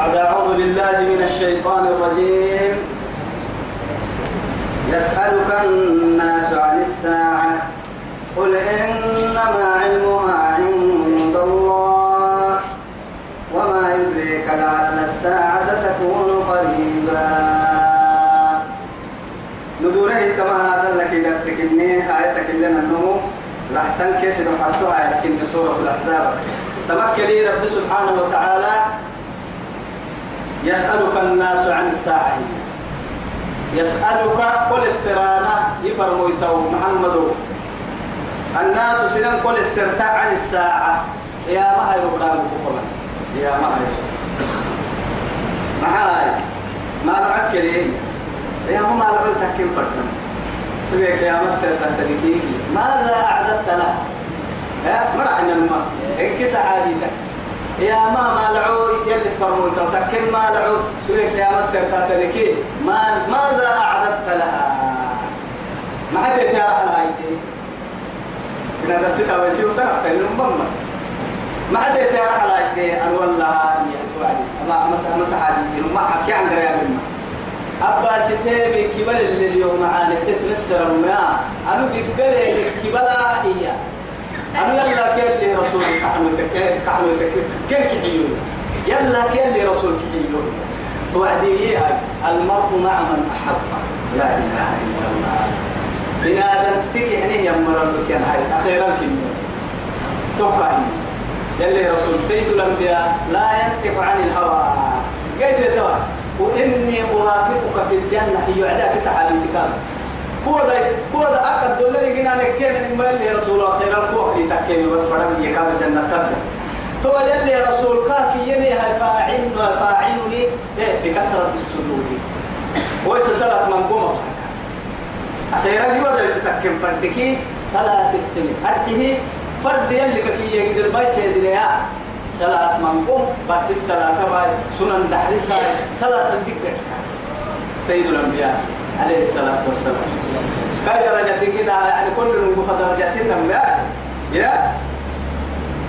بعد أعوذ بالله من الشيطان الرجيم. يسألك الناس عن الساعة. قل إنما علمها عند الله. وما يدريك لعل الساعة تكون قريبا. ندوره كما هذا لك نفسك إني آيتك لنا النمو لحتن كيس حطوها لكن سورة الأحزاب. تمكن رب سبحانه وتعالى يسألك الناس عن الساعة. يسألك كل السرانة يفرموا محمد. الناس سنن كل السرتاع عن الساعة. يا ما هي ربنا يا ما هي معاي ما لعك يا ما لعك تحكيم فرتم سبيك يا مستر تنتبه ماذا أعددت له؟ ها؟ عن الماء انكس عاديتك يا ما ما لعو يلي فرمون تكن ما لعو سويك يا مستر تنتبه ما ماذا أعددت لها؟ ما حد يتعرف على هايتي من هذا التتا ويسيو سنة تنين ما حد يتعرف على هايتي أن والله يا توعدي ما مسح مسح عادي ما حكي عن غير الماء أبا ستيبي كبل اللي اليوم معانا تتمسر الماء أنا دقل كبلا إياه أنا يلا كان لي رسول كحمل تكين كحمل تكين كين كحيو يلا كان لي رسول كحيو توعدي المرء مع من أحب. لا إله إلا الله. بنادم تكحني يا مرة كان هاي أخيرا كنيو توقع يلي رسول سيد الأنبياء لا ينطق عن الهوى. قيد يتوى وإني أرافقك في الجنة. هي عداك سحابي تكام هو ده أكد دولة يجينا نكين إن اللي رسول خير القوة اللي تكيني بس فرم يكاد الجنة كذا هو يلي رسول كاك يمي فاعل فاعلني؟ إيه بكسرة السجود ويس صلاة من قوم. أخيرا هو ده يتكلم فردكي صلاة السنة أرته فرد يلي كي يقدر ما يسيدنا صلاة منقوم بعد الصلاة سنن دحرسا صلاة الذكر سيد الأنبياء. عليه الصلاة والسلام. كاي درجة كده يعني كل من درجاتنا يا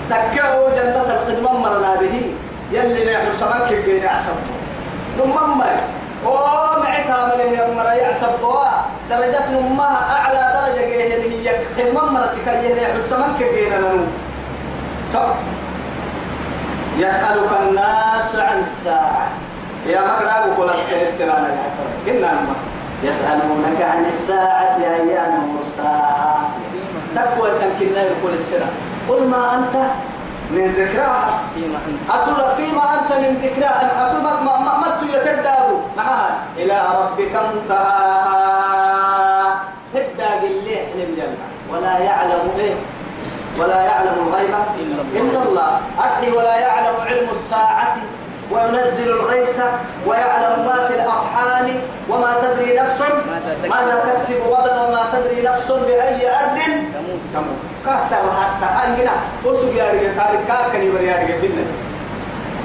تكاو جنة الخدمة مرنا به يلي نحن سمك بين عصب ثم ما ومعتها من هي مرة يعصب درجات نمها أعلى درجة هي خدمة مرتك هي نحن سمك بين نمو صح يسألك الناس عن الساعة يا مقرأ وقول السيستران قلنا ما يسألونك عن الساعة أيام مرساها. تكفوا التنكينا يقول السنة قل ما أنت؟ من ذكراها فيما أنت. أتولى فيما أنت من ذكراها أتولى ما ما ما يتدابوا معها. إلى ربك منتهاها. تبدا بالله للجنة ولا يعلم إيه. ولا يعلم الغيب إلا الله. أرحي ولا يعلم علم الساعة. وينزل الغيث ويعلم ما في الأرحام وما تدري نفس ماذا تكسب غدا وما تدري نفس بأي أرض تموت. كأكثر حتى أنجنا. وسوق يا بريا رجال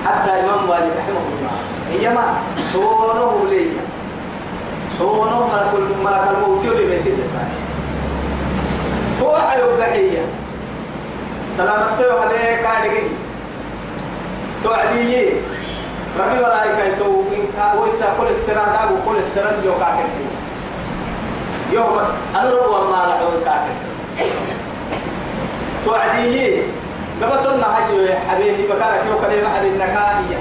حتى إمام والي رحمه الله. إيما سونه لي. سونه ملك ملك الموت يولي بيت النساء هو حيوب ذكية سلامت تو هذا كارجي. توعدي ربي ملائكة تو إن ويسا كل السران دا وكل السران جو كاكل يوم أنا رب وما لعو كاكل توعدي قبطنا هاي يا حبيبي بكارك يو كلمة حبيب نكائية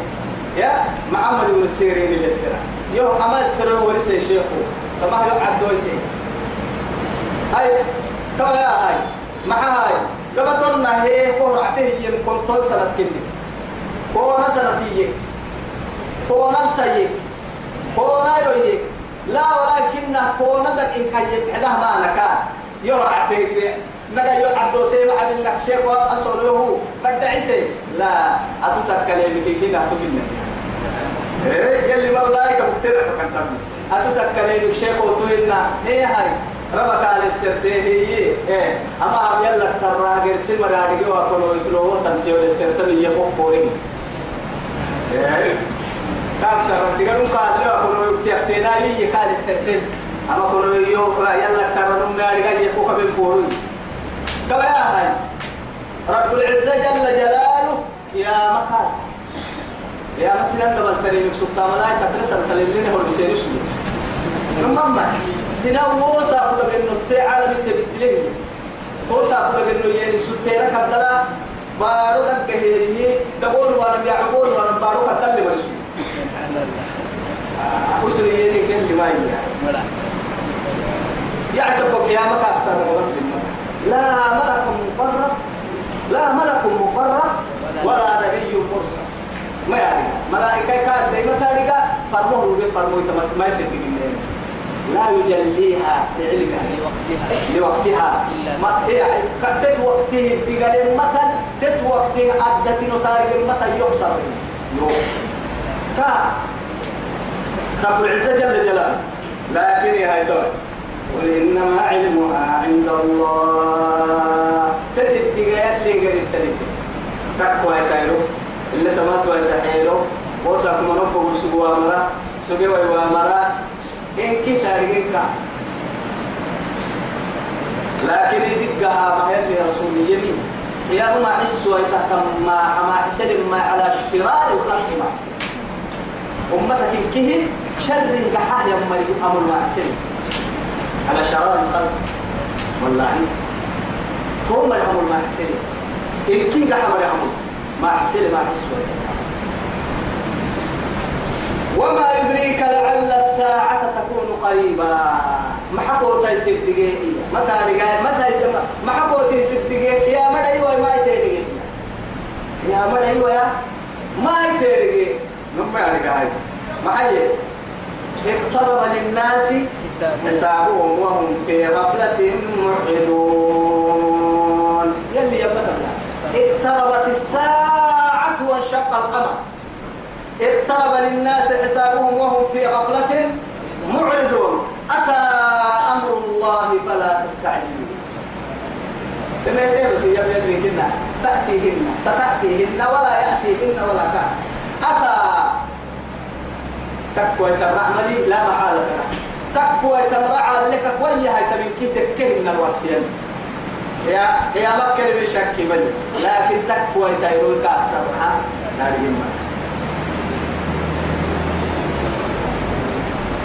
يا محمد بن السيرين اللي السران يو أما السران ورث شيخه طبعا يقعد دويسي هاي. تو يا هاي. مع هاي. قبطنا هي قرعته يمكن طول سنة كني كونا سنتي كونا سيء كونا يوي لا ولكن كونا ذاك إن كان يبعده ما نكا يرعى تيجي نجا يعدو سيما عبد النكشيك وأصله بدع عسي لا أتتكلم كي كنا تجينا إيه يلي ملاك مخترع فكنت أتتكلم شيك وتوينا هي هاي. ربك على السرتين هي إيه. أما هم يلا سرنا غير سمر رادي وأكلوا يتلوه تنتيو السرتين يقوم فورين إيه. كان سرنا تقولون قال له أكلوا يكتينا هي قال السرتين أما كلوا يو يلا سرنا نمنا رجال يقوم بين فورين كما يا هاي رب العزة جل جلاله يا مكان يا مثلا دبل تري مكسوف تاملا تترسل تلمين هو بيسيرش نمما سنا ووسا كل بينو تي عالم سبتلين توسا كل بينو يعني سوتيرا كدلا بارو دك هيري دبول وأنا بيعبول وأنا بارو مرسو أسري يعني كل ما يجي يعسبك يا مكا أكثر لا ملك مقرب لا ملك مقرب ولا نبي مرسل ما يعني ملائكة كان دائما تاريخا فرموه روبي فرموه تمس ما يصدق لا يجليها لعلمها لوقتها لوقتها ما يعني تت وقته بقال متى تت وقته عدت نتاري متى يوصل يوم تا رب العزة جل جلاله. لكن هاي قل إنما علمها عند الله. تتبقى يلي قريب تلك تقوى يتايرو اللي تماتوا يتحيرو وساك منفو وسقوا مرا سقوا ومرا إن كي تاريخك لكن يدقها ما يلي رسول يمين. يا ما عسوا يتحكم ما ما حسن ما على شرار الخلق ما حسن أمتك كه شر قحاه يا مريم أمر ما حسن على شرار الخلق والله. ثم الأمر ما حسن إن كي قحاه الأمر ما حسن ما حسوا وما يدريك لعل الساعة تكون قريبا. ما حكوا تيسير دقيقة متى دقيقة متى يسمى ما حكوا تيسير دقيقة. يا مدى أيوة ما يتدقيقة يا مدى أيوة يا ما يتدقيقة نما يعني ما هي اقترب للناس حسابهم وهم في غفلة معرضون يلي يا اقتربت الساعة وانشق القمر اقترب للناس حسابهم وهم في غفلة معرضون أتى أمر الله فلا تستعجلوا يتبس يا كنا تأتيهن ستأتيهن ولا يأتيهن ولا كان أتى تقوى ترعملي لا محالة تقوى ترعى لك ويا هاي تبين كي تكهن الورسيان يا يا مكة بشك بني لكن تقوى تيرون كاسر ها؟ لا يهمك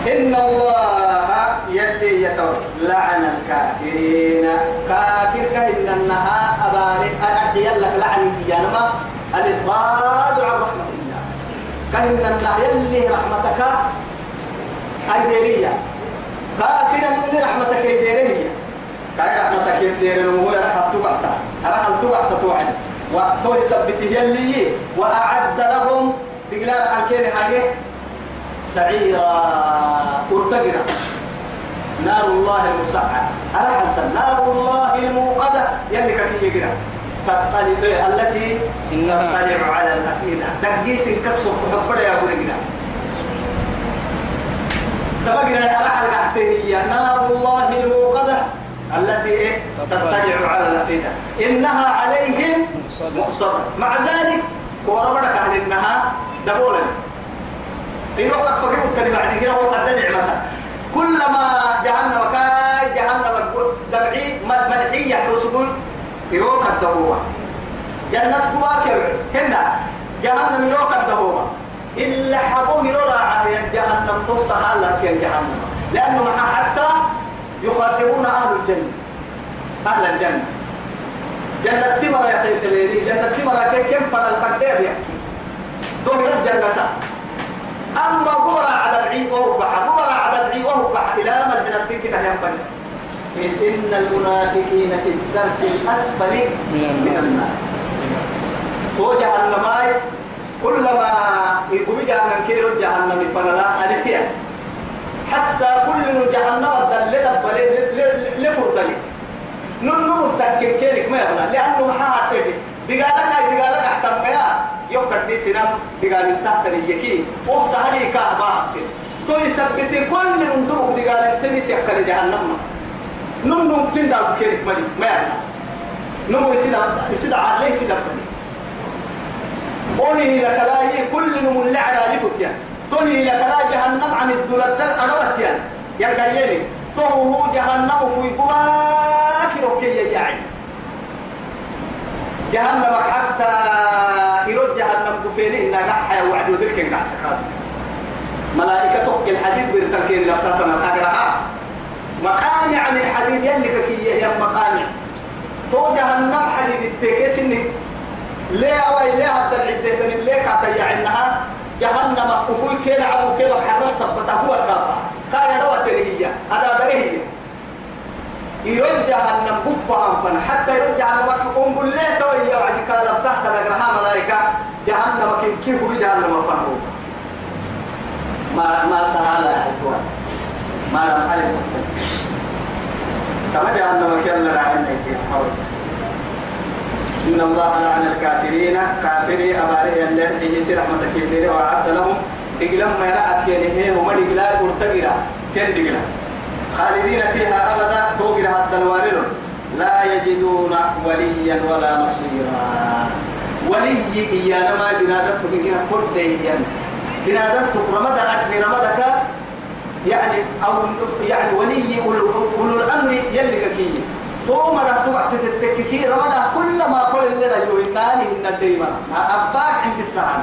إن الله يلي يتور لعن الكافرين. كافر كإن النها أبارك أدعي لك لعن الجنة الإطراد عن رحمة الله كإن النها يلي رحمتك أيديرية كافر من رحمتك أيديرية كاي رحمتك يدير المهول رحمة تبعتا رحمة تبعتا توعد. وقتو يثبت يلي وأعد لهم بقلال الكين حاجة. سعيرا. ارتقنا نار الله المسعة أرحلت. نار الله الموقدة. يلي كان يقرأ تطلع التي تطلع على الأفئدة. نقيس كتسو محبرة يا أبو نقرأ تبقنا أرحل قحته نار الله الموقدة التي إيه؟ تطلع على الأفئدة. إنها عليهم صدق مؤصدة مع ذلك وربنا كان إنها دبولا وقت فقير الكلمة بعد كده هو قد نعمتها كلما جهنم كاي جهنم دبعي ملحية وسكون يروك الدبوة جنة كواكب هنا جهنم يروك الدبوة إلا حبوم يروع جهنم تصح لك يا جهنم. لأنه مع حتى يخاطبون أهل الجنة. أهل الجنة. جنة تمر يا خير جنة تمر كيف فضل القدير يحكي دور الجنة. أما قبر على بعيد وهو بحر على بعيد وهو بحر إلى أمل من التكنة ينبني إن المنافقين في الدرك الأسفل من النار. من تو جهنم كلما يقوم جهنم كيلو جهنم فنلا ألفيا حتى كل جهنم دبل لفردلي ننو متكين كيرك ما يبنى لأنه محاها كيرك دقالك هاي دقالك أحتم يا يوكر دي سنام دقال تحت اليكي وبسهلي كهبا تو يثبت كل نندرك دقال تنس يكر جهنم نم ممكن دا كيرك مالي ما يبنى نمو يسيدا يسيدا عليه يسيدا بني قولي لك لا كل نمو اللعنا لفتيا. تولي لك لا جهنم عن الدولة أروتيا يا قيلي تو هو جهنم في باكر كي يعني جهنم حتى يرد جهنم فين إن نحيا وعد ودرك كحسكات ملائكة توكل الحديد بيرتكين لفتاتنا. أقرأها. مقامع من الحديد يلي كي هي مقامع. تو جهنم حديد التكيس إني ليه أوي؟ ليه حتى العدة تني ليه كاتا يعنها جهنم كفوي كيل عبو كيل حرس سبتا هو الكافة. كايا دوا تريهية هذا دريهية يرجع جهنم كفا عن حتى يرجع جهنم كم قل ليه توي وعد كالا تحت نجرها ملائكة جهنم كم كيف جهنم فنهو ما ما سهل يا إخوان. ما لم ألف كما جهنم كلا لعن إن الله لعن الكافرين. كافري أباري الذي يسير رحمتك كثيرة وأعد لهم. إقلام ما يرأت كيه وما إقلال مرتقرة كن إقلام خالدين فيها أبدا. توقر حتى الوارل لا يجدون وليا ولا نصيرا. ولي إيانا ما بنادرتك إيانا كل إيانا. بنادرتك رمضة أكل رمضك يعني أو يعني ولي أولو الأمر يلي كي تو مرة توقع تتككي رمضة كل ما قل اللي رجو إناني إن الديما أباك عند السهل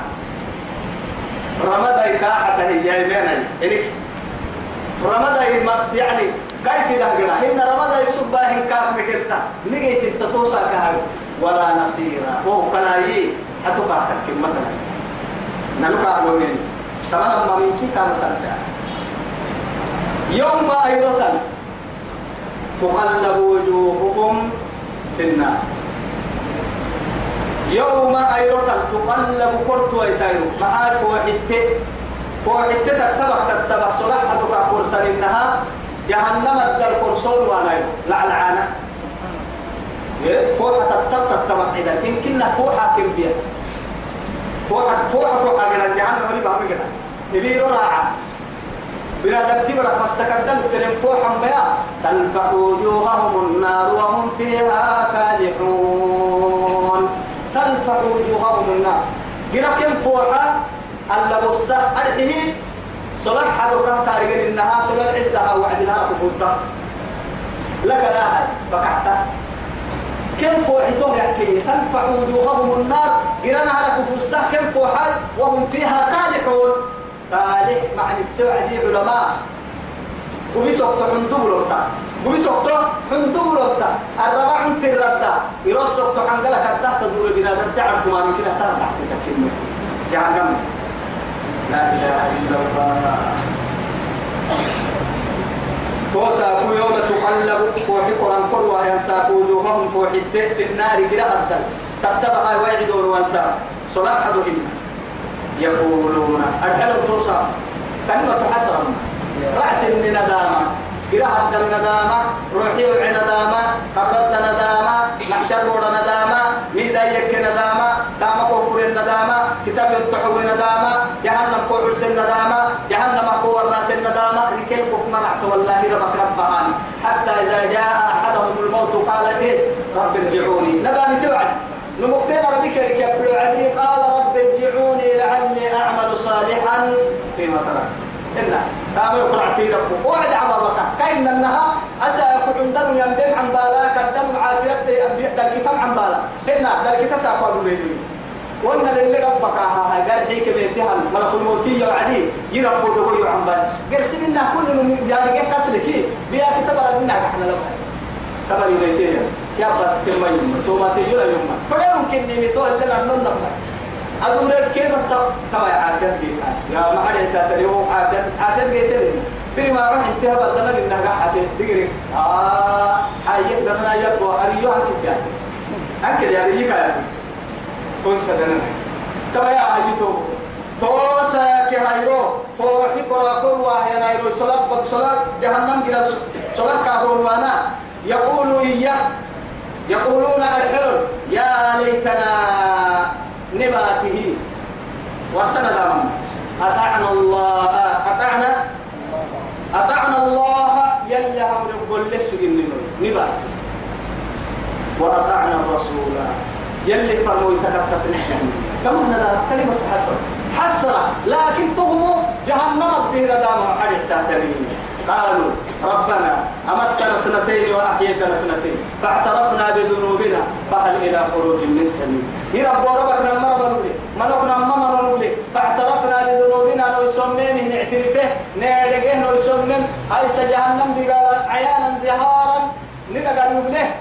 رمضة إكاحة هي يمين إليك رمضة يعني كيف ده قرا إن رمضة يسوب باهن كاك مكرتا نجيت التتوسع كهاي ولا نصيرا وهو كلاي حتوقع تكلم مثلا نلقى لونين تمام. ما منك كان مثلا يوم أيضا تقلب وجوههم في النار. يوم أيضا تقلب كرت ويتايرو معاك فوحدت فوحدت تتبع تتبع صلاح هذوك كورسان إنها جهنم الدر كورسون وانا لعلعانا فوحة تتبع تتبع إذا كنا فوحة كم بيها فوحة فوحة فوحة من الجهنم اللي بعمل كده نبي راعة. بلا تبرك مسكردن تلم فوحا بيا تلفح وجوههم النار وهم فيها كالحون. تلفح وجوههم النار. جرا كم فوحا ألا بصة. أرحيه صلاح حدو كان تارجل إنها صلاح عدها وعدها كفوتا. لك لا هاي. بكحتا كم فوحتهم يحكي؟ تلفح وجوههم النار. جرنا على كفوسة كم فوحا وهم فيها كالحون. تالي معنى السوع دي علماء وبيسوقت حندو لوتا وبيسوقت حندو لوتا الربع انت الردا يرسوقت حنقلك تحت دور بنادم تعرف ما من كده تحت تكلمة جهنم لا إله إلا الله. توساكو يوم تقلب. فوحي قرآن قروا. ينساكو وجوههم. فوحي في النار. قراءة تتبع ويعدون وانسا صلاة حدوهم يقولون أرحل التوسع كلمة حسرة رأس من ندامة قراءة الندامة. روحي ندامة. قبرت ندامة. محشر ندامة. ميدا يك ندامة. دامة كوكور الندامة كتاب يتحوي ندامة. جهنم كوعر سن ندامة. جهنم كوعر راس الندامة ركل كوك منعت والله ربك ربهاني حتى إذا جاء أحدهم الموت قال إيه؟ رب ارجعوني. ندامي توعد. نمكتين ربك ركب عدي صالحا فيما تركت إنا تابع قرعتي ربك. وعد عبابك كأن أنها أسأ يكون دم ينبم عن بالا كدم عافية دلك تم عن بالا. إنا دلك تساقوا بليدي وأن اللي ربك ها قال حيك بيتها ملك الموتي وعدي يربو دهو عن بالا قال سبنا كل يعني قال قسلك بيا كتب لنا إحنا لبها تبري بيتها يا بس كم يوم. توما تيجي يوم. فلا يمكن نميتوا اللي نحن نطلع أدورك كيف است تبع عادات جيت يا ما حد يتاتريو عادات عادات جيت لي بري ما راح انتهى بدنا لنا قاعد تجري آه حي بدنا يبغى أريو عن كده أكيد يا ريك يا كون سدنا. تبع يا حبيتو توسا كهايرو فوحي قرا قروا يا نايرو صلاة بق صلاة جهنم جرا صلاة كابون وأنا. يقول إياه. يقولون الحلم يا ليتنا نباته وسند أطعنا الله أطعنا أطعنا الله يلي هم نقول لسه نبات. وأطعنا الرسول. يلي فرموا يتكتف نحن كم هذا كلمة حسرة. حسرة. لكن تهموا جهنم الدين دام حدث تاترين قالوا ربنا أمتنا سنتين وأحييتنا سنتين فاعترفنا بذنوبنا فهل إلى خروج من سبيل يرب ربك نمر بنوري منك نمر فاعترفنا بذنوبنا لو سميمه نعترفه نعرقه لو سمم هاي سجهنم بقال عيانا ظهارا ننقل نبله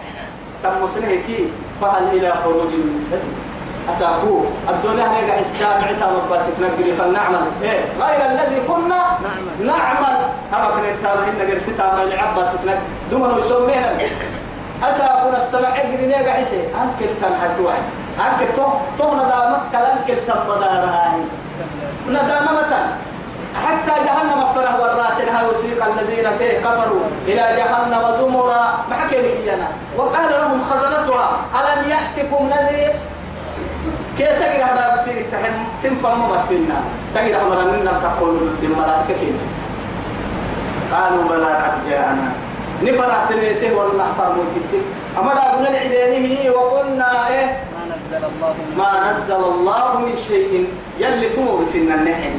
تم سنهكي فهل إلى خروج من سبيل أساقوه الدنيا نيجا السامع تام باسك نقدر فلنعمل إيه غير الذي كنا نعمل. نعمل. كما كنا نتابع إن نقدر ستام العب باسك نقدر دمنا يسمينا أساقنا السمع قد نيجا حسي أنكل كان حتوعي أنكل تو تو ندامك كلام كل تم داراي ندامة حتى جهنم فله والراس لها وسيق الذين فيه كفروا. إلى جهنم زمرا. ما حكي لنا وقال لهم خزنتها. ألم يأتكم نذير؟ كيف تقرأ هذا بسير التحم سنفا ممثلنا تقرأ أمرا منا تقول للملائكة كيف قالوا بلى قد جاءنا نفرح تنيته والله فرموتك أمر أبن العدينه وقلنا إيه ما نزل الله ما نزل الله من شيء يلي تمر سن النحن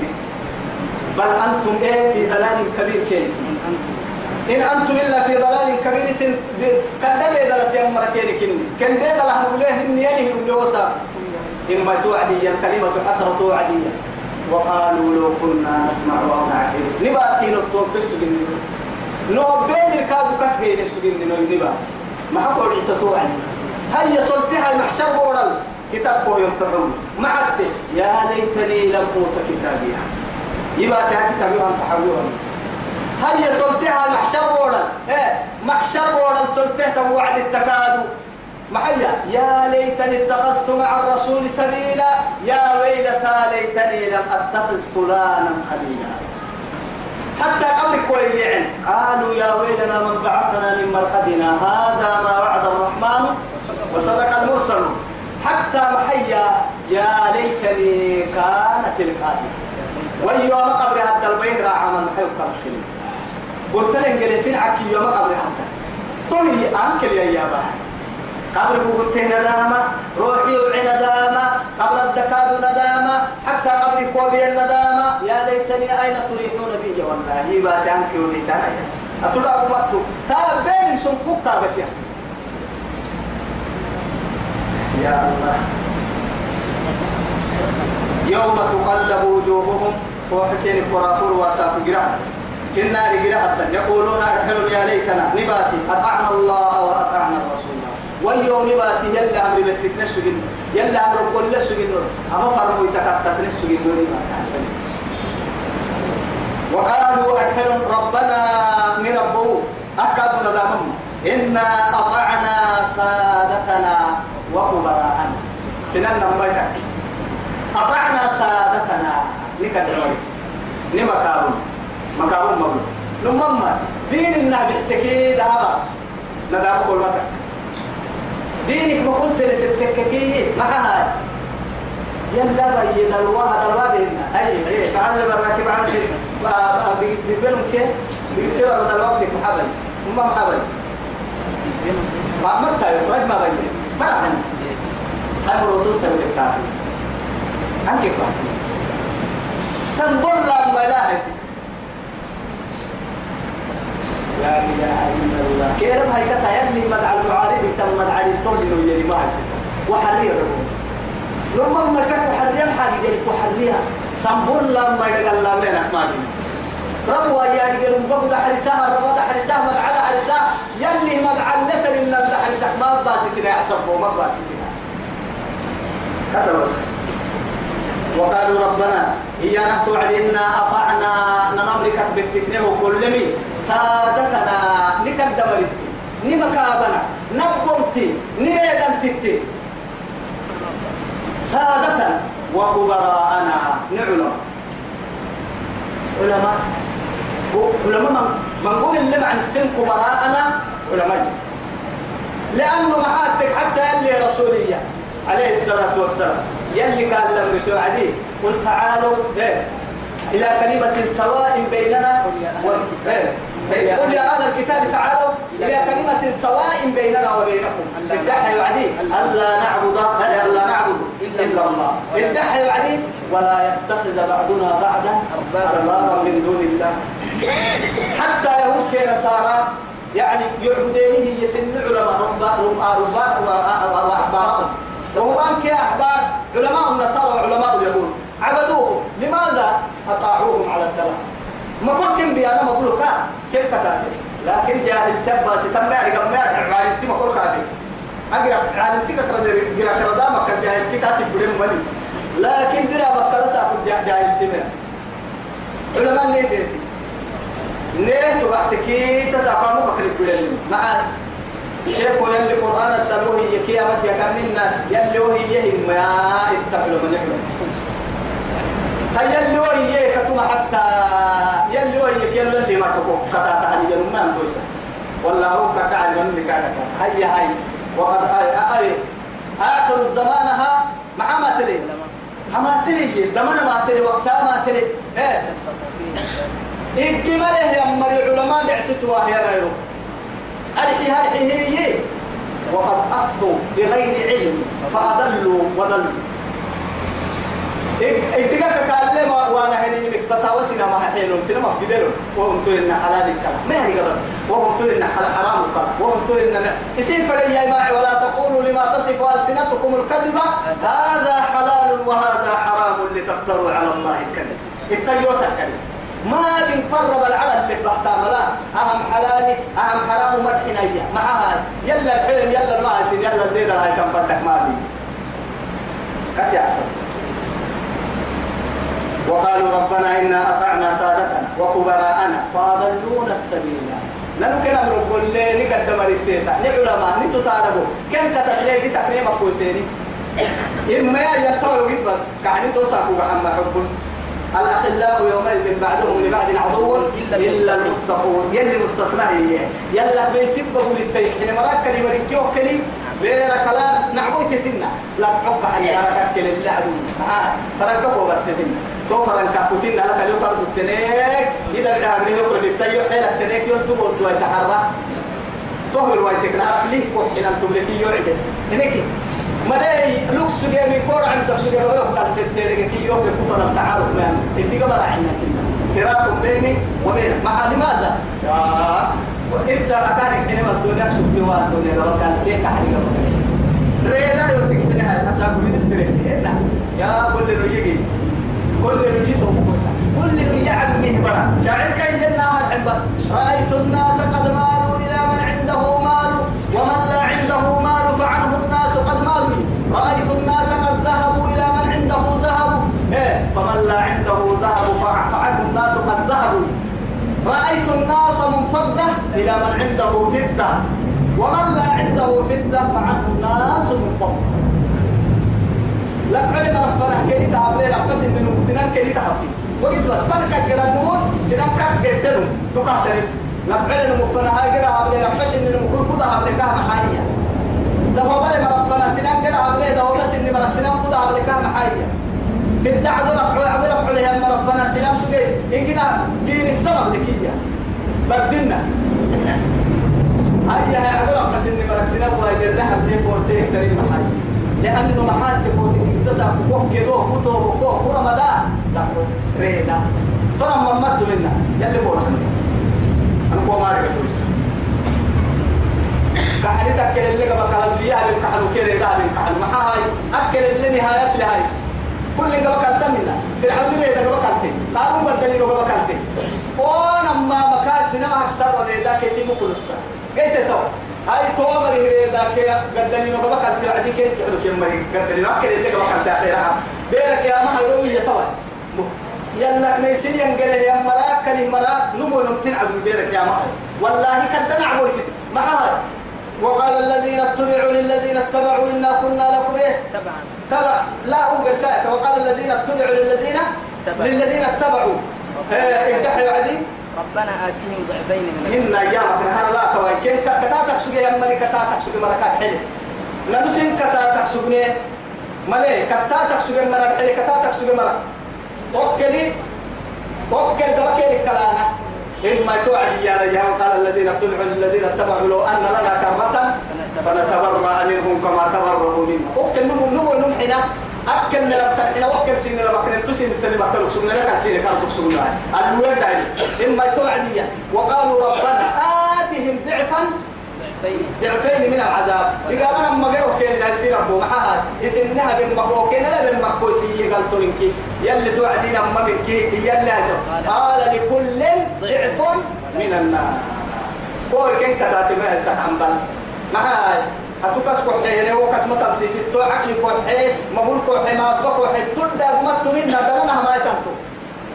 بل أنتم إيه في ضلال كبير كين إن أنتم إلا في ضلال كبير سن كان ده دلت يا مركين كن كان ده دلها نقوله إن ينهي نقوله إما توعدي الكلمة حسرة توعدية وقالوا لو كنا نسمع أو نعقل نباتي نطوب بسجن نوبين الكادو كسجين السجن نبات ما حقول عدة توعدي. هيا صلتها المحشر بورل كتاب بو يمتحون ما عدت. يا ليتني لم أوت كتابيها يبقى كتابي أنت هيا صلتها المحشر بورل إيه محشر بورل صلتها وعد التكادو. محيا يا ليتني اتخذت مع الرسول سبيلا. يا ويلتى ليتني لم أتخذ فلانا خليلا. حتى قبل كوي يعني. قالوا يا ويلنا من بعثنا من مرقدنا. هذا ما وعد الرحمن وصدق المرسل. حتى محيا. يا ليتني كانت القادمة ويوم قبل هذا البيت راح من محيو كالخلي قلت لهم قلت في العكي يوم قبل هذا. طوي أنكل يا يابا. قبل بوته ندامة روحي ندامة قبل الدكاد ندامة حتى كوبي الندامة يا ليتني أين تريحون بي؟ والله بات عنك بين سنكوكا بس يا. يا الله. يوم تقلب وجوههم وحكين القراطور وساق قراءة في النار قراءة يقولون أرحل يا ليتنا نباتي أطعنا الله وأطعنا الرسول. واليوم نباتي يلا أمر بتك نسجن يلا أمر كل سجن؟ أما فرموا يتكتت نسجن وقالوا أرحل ربنا نربو أكاد ندامم إنا أطعنا سادتنا وكبراءنا. سنن نميتك أطعنا سادتنا. نكدر نما كابون مكابون مبلو نمما دين النبي تكي ذهب ندام كل مكة دينك ما قلت لتتككي معها. يلا بيد الواحد الواحد هنا. أي أي تعلم الراكب على شيء. بيبنهم كيف؟ بيبنهم هذا الوقت محبل. هم محبل. ما متى يخرج ما بين ما راح هاي بروتون سوي الكافي أنك كيف سنقول لا ما لا إله إلا الله. كيرم هاي كتا يلي مدع المعارض تم مدع التوجن ويلي ما هسي وحرية لما ما كان وحرية حاجة ذلك وحرية سنقول لا ما يدقل لا من أحمالنا ربوا يا رجال مبقى حرساها ربا ده حرساها مدع ده حرساها يلي مدع اللتر إن ده حرساها ما باسي كده يحسبه ما باسي كده كذا بس. وقالوا ربنا إيانا توعدنا أطعنا نمرك بالتكنه كل مي سادتنا نكد دمرت نمكابنا نبقمتي نيدا تتي سادتنا وكبراءنا نعلم. علماء علماء من قول اللي عن السن كبراءنا علماء. لأنه محاتك حتى يلي رسولية. عليه الصلاة والسلام. يلي قال لهم بسوعدي قل تعالوا إيه إلى كلمة سواء بيننا إيه. قل يا أهل الكتاب تعالوا إلى كلمة سواء بيننا وبينكم. ادعها يعدي ألا نعبد ألا نعبد إلا الله. ادعها يعدي ولا يتخذ بعضنا بعضا أربابا من دون الله. حتى يهود كنصارى يعني يعبدينه يسن علماء رهبان وأحبارهم رهبان كأحبار علماء النصارى وعلماء اليهود. عبدوه لماذا أطاعوهم على الدلال؟ ما كنتم بيانا مبلوكا كيف كتاتي لكن جاهل تبا ستم يعني قبل ما عالم تي مقول كاتي أقرأ عالم تي كتر قرأ كردا ما كان جاهل تي بدين ملي لكن درا بطل سافر جاهل تي من علماء نيتي نيت وقتكي تسافر مكر بدين معاه شيخ يلي قرآن التلوه يكي أمد يكننا يلي وهي يهم ما اتقلوا من يحلم. هيا اللي وهي كتوم حتى يلي وهي يلي اللي ما تقول كتا تحلي جنوم ما انتوسا والله هو على من كتا هيا هاي وقد أي أي آخر زمانها مع ما تلي. ما تلي دمنا ما تلي وقتها ما تلي. إيه إكمله يا مري العلماء دعستوا هي غيره. أرحي هرحي هي وقد أفتوا بغير علم فأضلوا وضلوا. إدقاك قال لي وأنا هني منك ما حيلهم سينا ما فيدلهم وهم تقول إن حلال الكلام ما هي قبل وهم حلال حرام الكلام وهم تقول إن يصير فري يا معي ولا تقولوا لما تصف ألسنتكم الكذبة هذا حلال وهذا حرام لتفتروا على الله الكذب التيوتا الكذب ما بين قرب العلم اللي بحتاملا أهم حلالي أهم حرام إياه معها يلا الحلم يلا المعسين يلا الليلة هاي كم فردك ما بي كتي أحسن وقالوا ربنا إنا أطعنا سادتنا وكبراءنا. فأضلونا السبيل نحن كنا نقول لي نقدم ريتيتا نعلماء نتتعربوا كم كتبلي تقريبا كوسيني إما يتطور بس. كعني توسعوا محمد حبس الأخلاء يومئذ بعدهم لبعد عدو إلا المتقون. يلي مستثنى هي. يلا بيسبه للتيك حين مراك كلمة ركيو كلي بير كلاس نعبوي تثنى. لا تحب أن يراك كل اللعب معاه تركبوا برسلين تو فرن كاكوتين لك اليوم فرد التنيك إذا أغنيه يقول في التيو حيلك تنيك يلتبو الدواء يتحرك تو الوايتك نعرف ليه كوحين أنتم لكي يعجل هناك ملاي لوكس جيمي كور عن سبس جيمي وقت تتريق كي يوم كفر التعارف مان اللي قبل عنا كنا فراق بيني وبينك. مع لماذا؟ وإنت أكانك حينما الدنيا سبت والدنيا لو كان شيء تحريق رينا يوتك حين هاي حساب من استريك يا كل رجيجي كل رجيته كل رجيع عمي برا شاعر كاين لنا بس. رأيت الناس قد مالوا إلى من عنده مال. ومن لا عنده مال فعنه الناس قد مالوا. رأيت الناس قد ذهبوا إلى من عنده ذهب. إيه. فمن لا عنده ذهب فعنه الناس قد ذهبوا. رأيت الناس منفضة إلى من عنده فضة. ومن لا عنده فضة فعنه الناس منفضة. علم ربنا كي تعبلي لك بس إنه سنان كي تعبلي وقت فلك كده نمون سنان كاك جدنو تقاتل علم مفنا هاي كده عبلي لك بس إنه مكل كده عبلي كام حاليا ده هو بلي مربنا سنان كده عبلي ده هو بس إنه مرك سنان كده عبلي كام حاليا في الدعوة ربنا عدو ربنا عليها مربنا سنان سجي إن كده دين السبب لكيا بدلنا هيا يا عدو ربنا سنان مرك سنان وهي الرحب دي فورتين كريم حاليا لأنه محل تكون تسع بوك كدو كتو بوك كورا مدا لا ريدا ترى ما مد منا يلي بورا أنا بو مارك كحلي تأكل اللي قبل كلام لي هاي كحلو كيري دا من كحلو ما هاي. أكل اللي نهاية لهاي. كل اللي قبل كلام منا في الحمد لله إذا قبل كلام قالوا بدلني قبل كلام وأنا ما مكان سينما أكثر وريدا كتير مفلوسا قلت تو. هاي تومر هريدا كي قدني نو بكال تعدي كي تعلو كي مري قدني نو كي اللي بكال تاخيرها بيرك يا ما يروي يتوى يلا ميسين ينقل يا مراك كلي مراك. نمو نمتن عبد بيرك يا ما والله كدنا عبوي ما هاي. وقال الذين اتبعوا للذين اتبعوا إنا كنا لكم إيه؟ تبعا. تبع لا هو قرساء وقال الذين اتبعوا للذين للذين اتبعوا. إيه انتحوا عدي. ربنا آتيهم ضعفين من إن أيامك نهار لا كن كتاتك سجى يا مري كتاتك سجى مركات حلي. نلسين كتاتك سجى ملي كتاتك سجى مرك حلي كتاتك سجى مرك وكلي وكل دبكي الكلانا إما توعد يا رجال قال الذين اتبعوا للذين اتبعوا لو أن لنا كرة فنتبرأ منهم كما تبرؤوا منا وكل نمو نمو نمحنا. أكل نلبت إلى وكل سين لبكن تسين التني بكر سجنا لك سين كان تسجنا الوين دايم إما توعدية وقالوا ربنا آتهم ضعفا ضعفين من العذاب. قال أنا ما قالوا كين لا يصير أبو محاها إسنها بالمكو كين لا بالمكو سي قال تنكي يلي توعدين أما منك. يلي هذا. قال لكل ضعف من النار. هو كين كتاتي ما يسح عن بل. معاي أتوكس كوحي هو كاس مطر سيسي تو عقلي كوحي مبول كوحي ما أبقى كوحي تلد أغمت منا دلنا ما يتنطو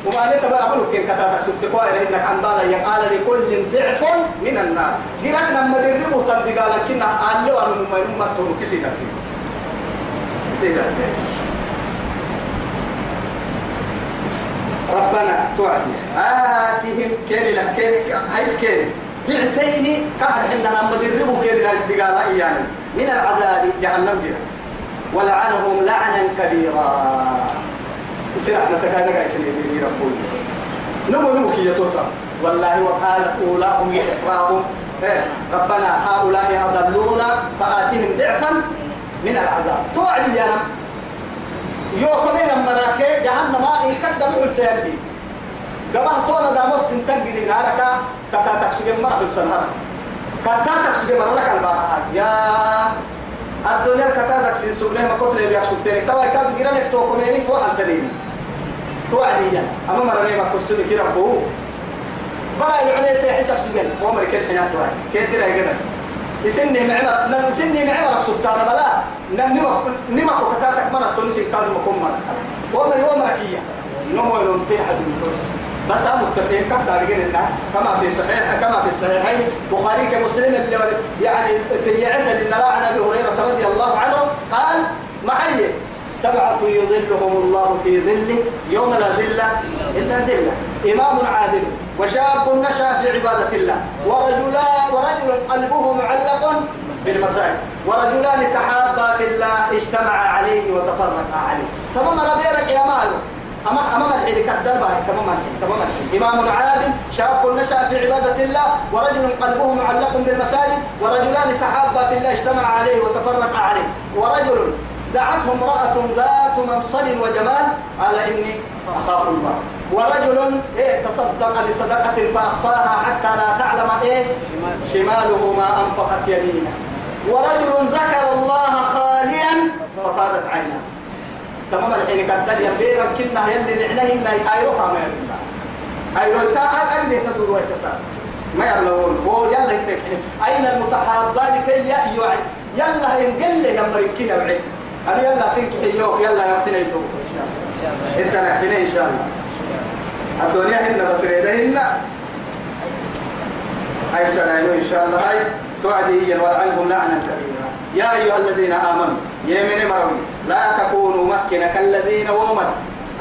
وما نتا بقى أقول كين كتاتك سبت كوائر إنك عن بالا يقال لكل ضعف من النار. جيرك لما دربه تنبقى لكن قال له أنا مما ينمى تورو كسي دكي كسي دكي ربنا توعدي آتهم كيري لك كيري عايز كيري ضعفين كهر حنا لما دربوا كيري ناس دقالا يعني من العذاب جهنم بها. ولعنهم لعنا كبيرا. يصير إحنا تكادك كلمة ربنا نمو نمو كي يتوسع. والله وقالت أولاهم إخراهم إيه، ربنا هؤلاء أضلونا فآتهم ضعفا من العذاب. توعد يا نم يوكم لما راكي جهنم إن قدموا السيابي قبه تونا دا مس تنقل دي نارك كتا تكسب مرة السنهر كتا تكسب مرة لك الباها يا الدنيا كتا تكسب سبله ما كتر بيحسب تاني. توا كاد جيرانك توكم يعني فوق التنين توعدي أما مرة ما كسب كي ربوه برا يعني سيحسب سجن ومر كل حياة واحد. ترى كده يسني معمر نم سني معمر سلطان بلا. نم نما نما كتاتك مرة تونسي كتاب مكم مرة ومر ومر كيا نمو يوم تيحد من توس. بس هم متفقين كم تارجين لنا كما في صحيح كما في الصحيحين بخاري كمسلم اللي يعني في عدة لنا لعن أبي هريرة رضي الله عنه قال معي. سبعة يظلهم الله في ظله يوم لا ظل إلا ظله. إمام عادل وشاب نشأ في عبادة الله. ورجلان ورجل قلبه معلق بالمساجد. ورجلان تحابا في الله اجتمعا عليه وتفرقا عليه. تمام ربيرك يا مالو أما أمام الحين كدر باي تمام الحين تمام الحين. إمام عادل شاب نشأ في عبادة الله ورجل قلبه معلق بالمساجد ورجلان تحابا في الله اجتمع عليه وتفرقا عليه. ورجل دعته امرأة ذات منصب وجمال قال إني أخاف الله. ورجل إيه تصدق بصدقة فأخفاها حتى لا تعلم إيه شماله ما أنفقت يمينه ورجل ذكر الله خاليا ففادت عينه تمام الحين قدر يا بيرا كنا يلي نعنيه أيروها ما يرنا أيروها تا أقل تدور ويتسال ما يعلمون. هو يلا يتكلم أين المتحابان في يوعد يلا ينقل يا مريكي يا بعيد. أنا يلا سنك حيوك يلا أختنا يتوب. إنت نحكينا إن شاء الله. الدنيا هنا بس ريدهن هاي سنعينو إن شاء الله هاي توعدي ولعنهم لعنا كبيرا يا أيها الذين آمنوا يا من مروي لا تكونوا مكنا كالذين ومن.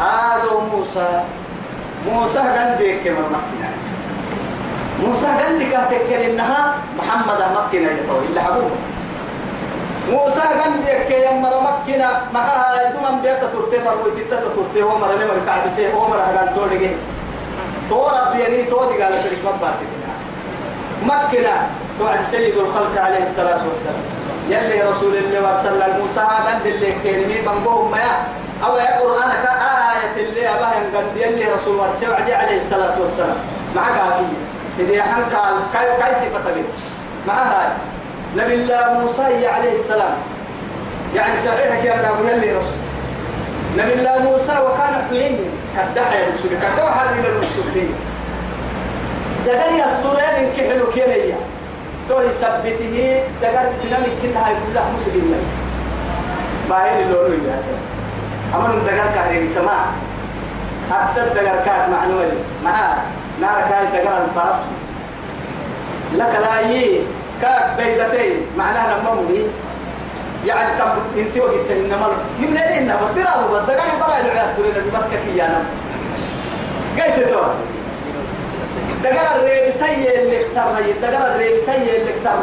آدوا موسى. موسى قال ديك مكنا موسى قال لك تكل إنها محمد مكنا يتوي إلا حبوبه موسى قال لك يا مر مكنا معها دمن بيت ترتفع ويتتا ترتفع. هو مر لمر كعب سي هو مر قال توري تو ربي يعني تو دي قال تريك مباسي مكنا توعد سيد الخلق عليه الصلاة والسلام. يلي رسول الله وصلى موسى قد اللي كلمي بنقوم ما أو يا قرآن كآية اللي أباه قد يلي رسول الله عليه الصلاة والسلام. معك هذه سيدي حنك كاي كاي صفة بي مع هاي. نبي الله موسى عليه السلام. يعني صحيح يا ابن يلي رسول. نبي الله موسى وكان حليم. كدحة يا المسلمين كدحة حليم المسلمين دقر يسترين كحلو كيليا تو يثبته دقر سنان كلها يقول له مسلم باين اللون يا أمر دقر كهرين سماع حتى الدقر كات معلومة معاه. نار كاي دقر الفرس. لك لا يي. كاك بيدتين. معناها لما مولي يعني تم انت وقت إنما من لين بس ترى بس. دقر برا العياس ترينا بس كفي أنا قلت تو دقر الريب سيء اللي كسر دقر الريب سيء اللي كسر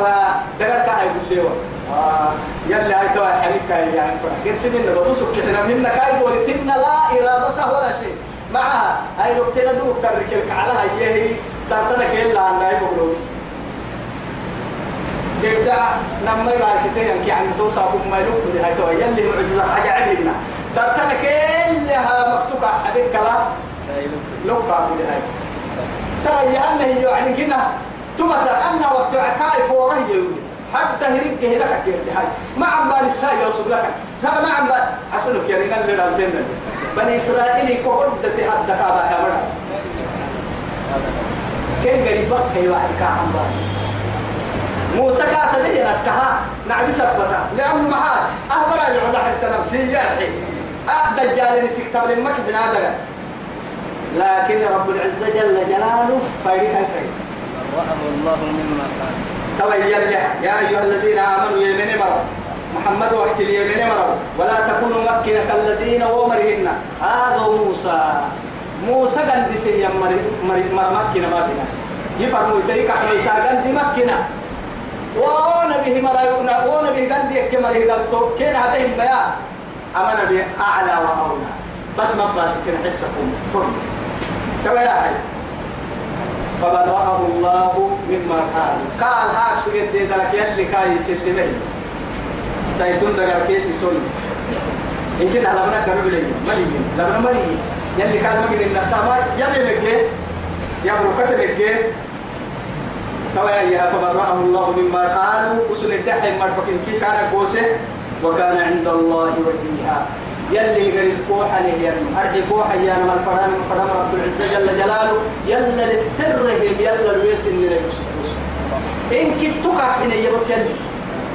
دقر كاي يقول آه يلا هاي توا حبيبك يعني فرح قرسي منا بطوسك إحنا منا كاي ولتنا لا إرادته ولا شيء. معها هاي ربتنا دوك تركلك على هاي هي سارتنا كيلا عن داي بقلوس جدا نما يراسيتين كي عم توصى مالوك دي هاي توا يلي معجزة حاجة عبدنا سارتنا كلها مكتوبة حبيبك لا لوكا في هاي. سرى يهنه يعني كنا تمت أن وقت عكاي فوريه يقول حتى هرق هرك كير هاي ما عم بال الساي يوصل لك. ترى ما عم بال عشانك يعني نال لنا الدين بني إسرائيل كهرد تحدى كابا يا مرة. كين قريبك هي واحد كعم بال؟ موسى كاتب هي نتكها نعم سبتا. لأنه معاد أهبر العضح السلام. سيجارحي أه دجال نسيك تبلي مكة هذا لكن رب العزة جل جلاله فايدها الخير وأمر الله مما قال. تبين يا أيها الذين آمنوا يمين مروا. محمد وقت اليمين مروا. ولا تكونوا مكنا كالذين ومرهن. هذا موسى. موسى قد سيا مر مر مكنا ما بنا. يفهموا يتريك عن يتاقن دي مكنا ونبيه مرا ونبيه قد يك مريه قد كين هذه بيا؟ أما نبي أعلى وأولى. بس ما باسكن حسكم. فرد تبا يا حي فبرأه الله مما قال. قال هاك سجد دلك يلي كاي سلمي سيتون دقر كيسي سن إن كنا لبنا كرب لي. مليين لبنا مليين يلي كان مجري النتامة يبي مجي يبرو كتب مجي توا يا فبرأه الله مما قالوا وسن الدحي مرفقين كي كان قوسه. وكان عند الله وجيها. يلي غير الفوحة اللي أرجي فوحة يا نما الفرام فرام رب العزة جل جلاله يلا للسرهم يلا الويس اللي لبسوس إن كنت حين يبس يلي.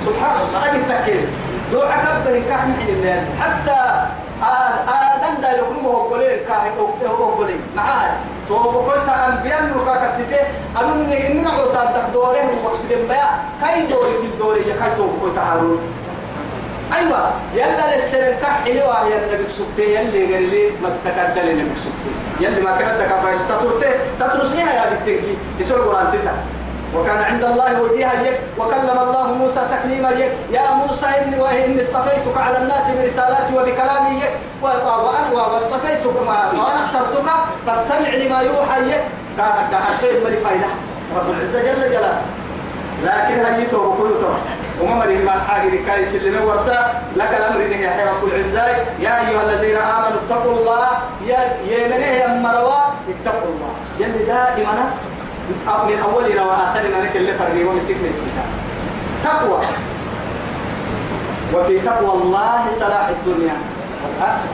سبحان الله أجد تكير دو عكبه كحن حين حتى آدم دا لكم هو قولين كاهي هو قولين معاه تو بقولت أنبياء نوكا كسيته أنني إننا عصاد دخدوره وقصدين بيا. كاي دوري في الدوري يا كاي تو بقولت هارون أيوة يلا للسر كحي وهي النبي سبتي يلي غير لي مسكت دل النبي سبتي يلي ما كانت دكا تطرته تطرسنيها يا بنتي يسوع القرآن ستة وكان عند الله وجيها يك وكلم الله موسى تكليما يك يا موسى إني وإني اصطفيتك على الناس برسالاتي وبكلامي يك وأنا واصطفيتك وأنا اخترتك فاستمع لما يوحى يك كان دعتين من فايدة رب العزة جل جلاله لكن هيته وكلته وما ما حاجة كايس اللي نورسا لك الأمر إنه يا رب العزة يا أيها الذين آمنوا اتقوا الله. يا يمنه يا مروا اتقوا الله. يلي دائما من أولنا وآخرنا لك اللي فرقي ومسيك نسيك تقوى. وفي تقوى الله صلاح الدنيا. والآخرة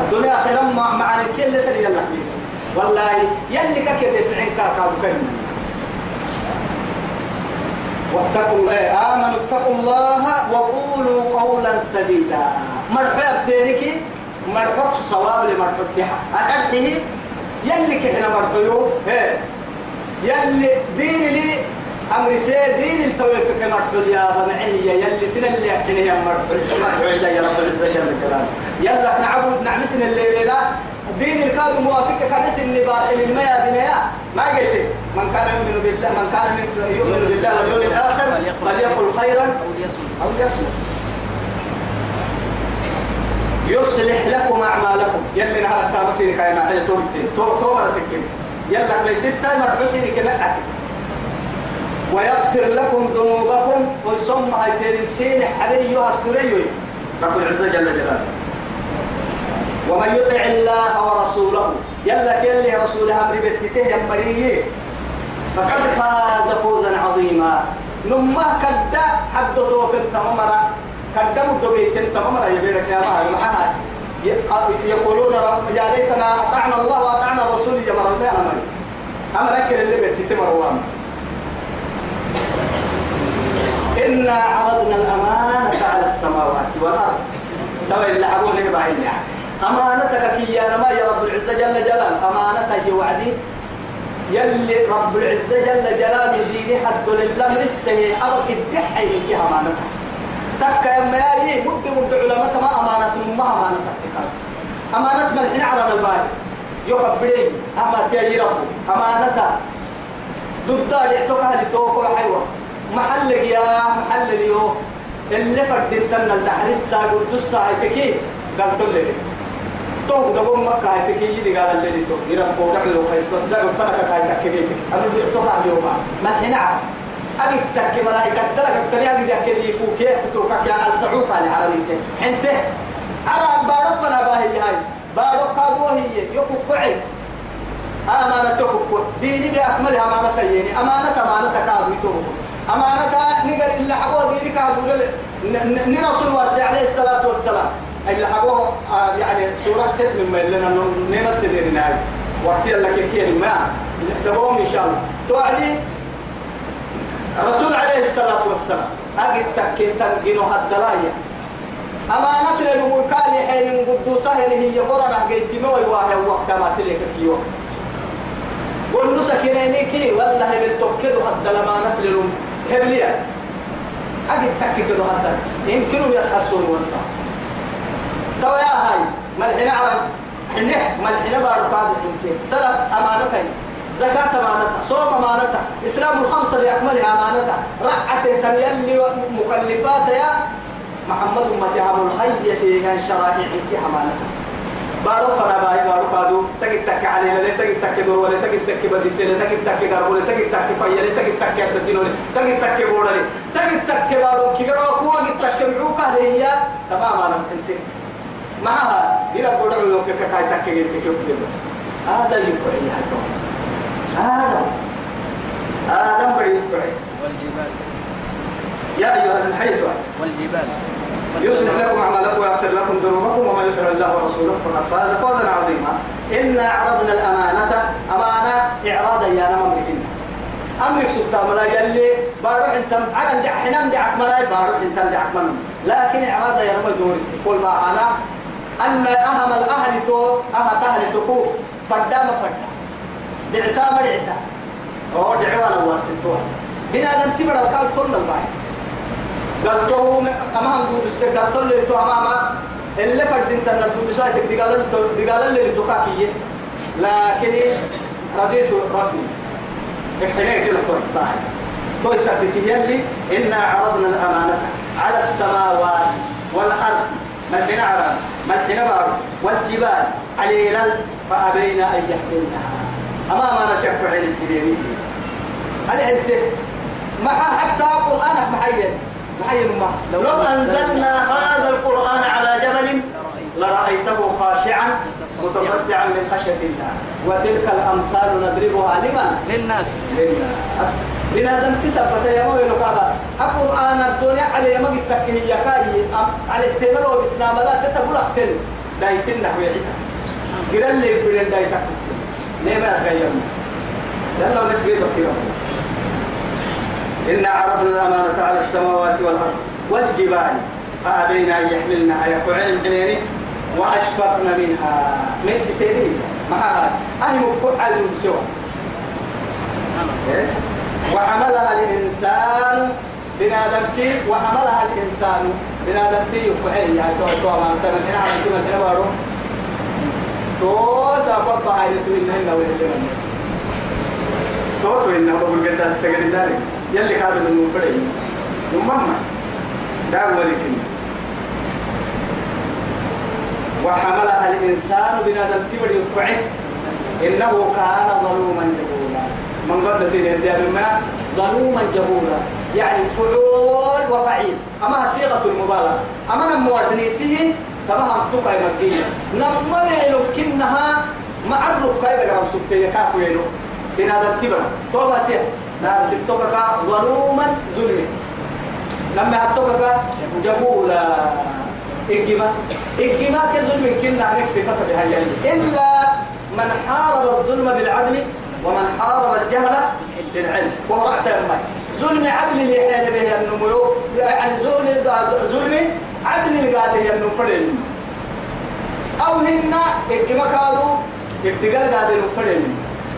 الدنيا خيرا مع مع كل تري يلا والله يلي كده في عنك كابو كلمة واتقوا الله. آمنوا اتقوا الله وقولوا قولا سديدا. مرحبا بتيركي مرحب الصواب لمرحب بها. أرحيه يلي كحنا مرحيو. يلي دين لي. أمر سي دين التوفيق يا بمعيه يلي سنة اللي يحكيني يا مرحب. يا رب العزة جل جلاله يلا نعبد نعمسن الليلة. دين الكاد موافق كنس النباء المياه بنيا ما قلت من كان يؤمن بالله من كان يؤمن بالله واليوم الآخر فليقل خيرا أو يصمت يصلح لكم أعمالكم. يلي نهار التامسين كاي ما هي تومتين تو تو مرتك يلا ليس تايم مرحسين كنعت ويغفر لكم ذنوبكم. ويصم هاي تنسين حبيو هستوريو رب العزة جل جلاله. ومن يطع الله ورسوله يلا كل رسول أمر بتته يمريه فقد فاز فوزا عظيما. نما كدا حد توفن تمامرا كدا مدبيت تمامرا يبيرك يا ما معها يقولون رب يا ليتنا أطعنا الله وأطعنا الرسول يا مرة يا مرة أما لكن اللي بتته مروان إنا عرضنا الأمانة على السماوات والأرض. تبا اللي عبوني بعين يعني أمانتك كي يا نما يا رب العزة جل جلاله أمانتك وعدي. يلي رب العزة جل جلاله ديني حد لله من السهي أبك الدحي من جهة أمانتك. تك يا مياي مد مد ما أمانة ما أمانتك أمانة ملحين على الباري يقبلين أما تيجي رب. أمانتك ضد اللي هذه توقع حيوة. محلك يا محل اليوم. اللي فردين تنا الدحر الساق والدس هاي قال تقول لي تو دبون مكة هاي تكي يدي قال اللي تو يرم بوقع له خيس بس دبون فرقة هاي تكي أنا بيعتوها اليوم ما الحين أبي تكي ملائكة. دلك التريا دي تكي لي فوق. كيف تتوقع على السعوك على عربيته حنته على بارك فنا باهي هاي بارك قادوا هي يوكو كعي أمانة يوكو ديني بأكمل أمانة يعني أمانة أمانة كادو يتوقع أمانة نقر إلا حبوة دينك هدول نرسول ورسي عليه الصلاة والسلام. إلا حبوه آه يعني سورة ختم من لنا نمس ديننا وقت كي ما. دبوم إن شاء الله. توعدي؟ رسول عليه الصلاة والسلام. أجد تكي تنقنو هالدلايا أمانة لنمو كالي حين قدوسة هي قرنا قيتي موي واهي وقت ما تلك في وقت قل نسكنيني كي والله بالتوكيد لما نتللهم هبليا أجد تكي كده حتى. يمكنهم يسحسون ونسا توا يا هاي ملحنا عرب حنه ملحنا بارو قاعد الحنتين سلف أمانتين زكاة أمانتها صوم أمانتها إسلام الخمسة بأكملها أمانتها رعة تنيلي مكلفات يا محمد أمتي عمل هيا في شرائع أمانتها بارو فنا باي بارو كادو تجد تك عليه لا تجد تك دور ولا تجد تك بديت لا تجد تك غرب ولا تجد تك فيا لا تجد تك بدين ولا تجد تك بولا لا تجد تك بارو كي غرو كو تجد تك معوك هي تمام انت معها دير بودا لو كك كاي تك غير تك بس هذا يقول لي هذا هذا بدي يقول والجبال يا ايها الحي والجبال يصلح لكم اعمالكم ويغفر لكم ذنوبكم ومن يطع الله ورسوله فقد فاز فوزا عظيما انا عرضنا الامانه امانه اعراضا يا نمر امركنا امرك سبتا ملا يلي بارو انت على ندع حنا ندعك ملا بارو انت ندعك من لكن اعراضا يا نمر دوري قول ما أنا أن أهم الأهل تو أهل أهل تكو. فدا ما فدا دعتا ما دعتا. أو دعوانا واسطوا بنا ننتبر القال طول الباي قال له أمام دود السك قال له تو أمام اللي فرد انت ندود شوية تقال له تقال له لتوكاكية لكن رضيت ربي. إحنا كده طيب تو يثبت يلي إنا عرضنا الأمانة على السماوات والأرض. ملحنا عرب ملحنا بارو والجبال عليلا فأبينا أن يحملنها. أمام أنا تكفى عين الكبيرين. هل أنت ما حتى قرآنك محيّن. محيّن ما. لو, لو أنزلنا هذا القرآن على جبل لرأيته خاشعا متصدعا من خشية الله. وتلك الأمثال نضربها لمن؟ للناس. للناس. لنادم تسبت يا مو يلقى القرآن الدنيا على يما قد هي كاي. على التنرو بسنام لا تتقول أقتل دايتين نحو يعيدها. قرل لي بدن دايتك. ليه ما أسغيهم يلا نسبي بصيرة. إنا عرضنا الأمانة على السماوات والأرض والجبال. فأبينا أن يحملنها يقعين الجنين وأشفقن منها. من ستيرين. معها أهل مقع على سوى. وحملها الإنسان بنادمتي. وحملها الإنسان بنادمتي. يقعين يا تو تو ما أنت من هنا عم تقول هنا بارو تو سافر بهاي تو إنه لو يجي تو تو إنه بقول قد أستقر ذلك يلي كانوا من فرعي ومما دار ولكن وحملها الإنسان بنادم تبر يقعد إنه كان ظلوما جهولا. من قد سيدي الديان ما؟ ظلوما جهولا. يعني فعول وفعيل. أما صيغة المبالغة. أما الموازني سيه تمام تقع مكية. نما يلوكنها مع الركاية قرام سبتية كاكو يلو بنادم تبر توبة نار ستوكا ظلوما ظلما لما هتوكا جبولا إجما إجما كظلم كنا عليك صفة بهاي إلا من حارب الظلم بالعدل ومن حارب الجهل بالعلم. ورعت الماء ظلم عدل اللي حين به النمو يعني ظلم ظلم عدل اللي قاعد النمو أو هن إجما قالوا إبتقال قاعد النمو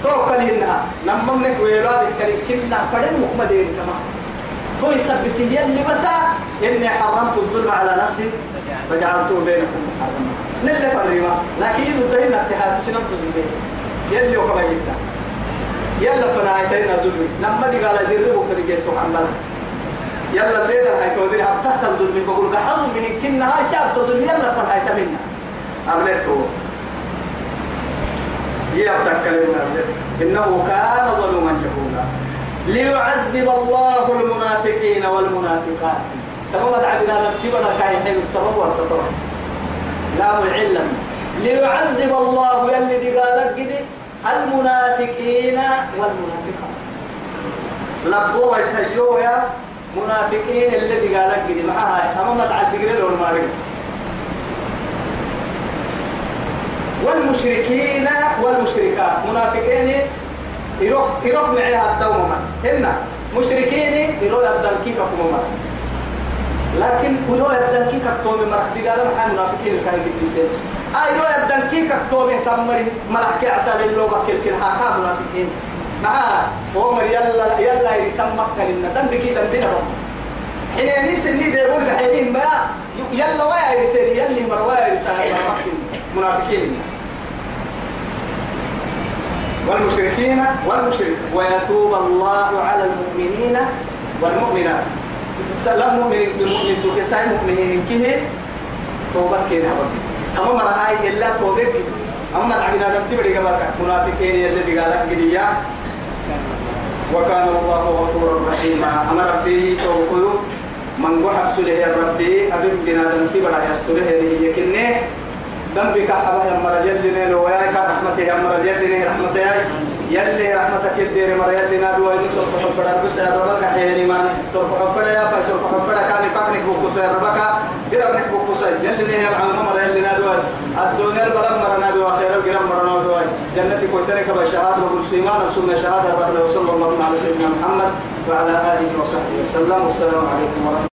توكل هنا لما منك ويلا بكري كنا فرن محمدين كما تو يثبت يلي بس إني حرمت الظلم على نفسي. فجعلته بينكم محرما. نلي فرما لكن إذا دينا اتحاد سنم تظلمين يلي وكبيتا يلا فنايتين ظلمي لما دي قال دير بكري جيت محمد. يلا ليدا هاي كودري هم تحت الظلم بقول بحظ من كنا هاي ساب تظلم يلا فنايتا منا. أبليتو يبتك كلمة إنه كان ظلوما جهولا. ليعذب الله المنافقين والمنافقات. تقوم عبنا نكتب كاي حلو السبب والسطر لا العلم ليعذب الله يلي قالك المنافقين والمنافقات. لبوا ويسيو يا منافقين الذي قال لك دي معها أما ما قريل والمارك والمشركين والمشركات. منافقين يروح يروح معها الدوم هن مشركين يروح يبدل كيف لكن يروح يبدل كيف كتومي مرح دي قال محا منافقين كان يجلسين آه يروح يبدل كيف كتومي تمري ملح عسى للو بكل كل حاها منافقين. معها عمر يلا يلا يسمى كلمة دم بكي دم بنا حين ينيس اللي بيقول حينين ما يلا ويا يسير يلي مروايا يسير منافقين. والمشركين والمشرك ويتوب الله على المؤمنين والمؤمنات. سلام مؤمن بالمؤمن تو كساي مؤمنين كيه؟ توبة كده أما مرة هاي إلا توبة أما العبنا دم تبري قبلك منافقين يلي قالك قديا. وكان الله غفورا رحيما. أما ربي توقلوا من وحب سله ربي أبن بنا دم تبرا يستره يكنه دم بك أبا يا مرجل لنا لو يا رحمته يا مرجل لنا رحمته يلي رحمتك يدير مرجل لنا دو يلي سوف حبدا بس يا ربك حيني ما سوف حبدا يا فسوف حبدا كان فاكنك بوكوس يا ربك دربنك بوكوس يلي لنا يا عم مرجل لنا دو الدنيا البلد مرنا دو خير الجرام مرنا دو جنتي كنتنك بشهادة وبالسليمان وسنة شهادة بعد وصلى الله على سيدنا محمد وعلى آله وصحبه وسلم. والسلام عليكم ورحمة